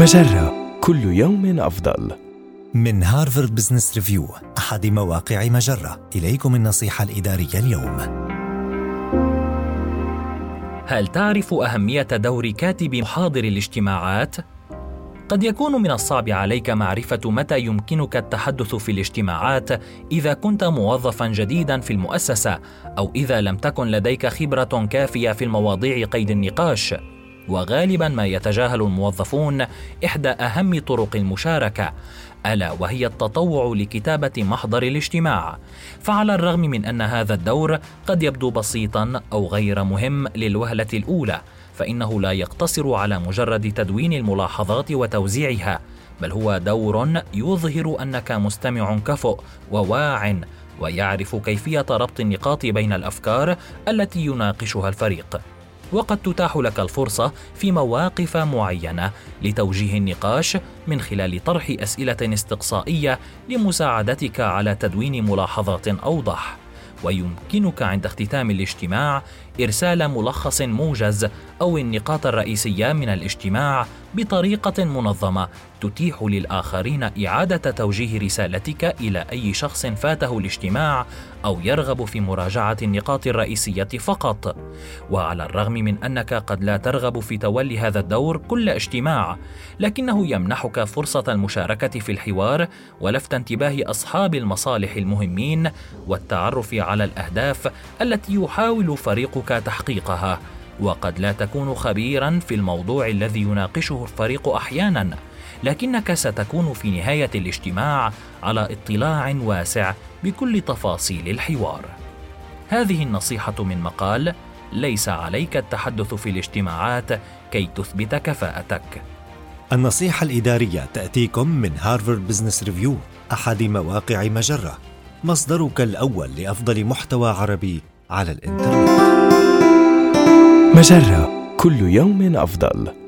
مجرة كل يوم أفضل. من هارفارد بزنس ريفيو أحد مواقع مجرة إليكم النصيحة الإدارية اليوم هل تعرف أهمية دور كاتب محاضر الاجتماعات؟ قد يكون من الصعب عليك معرفة متى يمكنك التحدث في الاجتماعات إذا كنت موظفا جديدا في المؤسسة أو إذا لم تكن لديك خبرة كافية في المواضيع قيد النقاش. وغالبا ما يتجاهل الموظفون إحدى أهم طرق المشاركة ألا وهي التطوع لكتابة محضر الاجتماع. فعلى الرغم من أن هذا الدور قد يبدو بسيطا أو غير مهم للوهلة الأولى فإنه لا يقتصر على مجرد تدوين الملاحظات وتوزيعها بل هو دور يظهر أنك مستمع كفؤ وواع ويعرف كيفية ربط النقاط بين الأفكار التي يناقشها الفريق. وقد تتاح لك الفرصة في مواقف معينة لتوجيه النقاش من خلال طرح أسئلة استقصائية لمساعدتك على تدوين ملاحظات أوضح. ويمكنك عند اختتام الاجتماع إرسال ملخص موجز أو النقاط الرئيسية من الاجتماع بطريقة منظمة تتيح للآخرين إعادة توجيه رسالتك إلى أي شخص فاته الاجتماع أو يرغب في مراجعة النقاط الرئيسية فقط. وعلى الرغم من أنك قد لا ترغب في تولي هذا الدور كل اجتماع لكنه يمنحك فرصة المشاركة في الحوار ولفت انتباه أصحاب المصالح المهمين والتعرف على الأهداف التي يحاول فريقك تحقيقها. وقد لا تكون خبيرا في الموضوع الذي يناقشه الفريق أحيانا لكنك ستكون في نهاية الاجتماع على اطلاع واسع بكل تفاصيل الحوار. هذه النصيحة من مقال ليس عليك التحدث في الاجتماعات كي تثبت كفاءتك. النصيحة الإدارية تأتيكم من هارفارد بزنس ريفيو أحد مواقع مجرة مصدرك الأول لأفضل محتوى عربي على الإنترنت. مجرة كل يوم أفضل.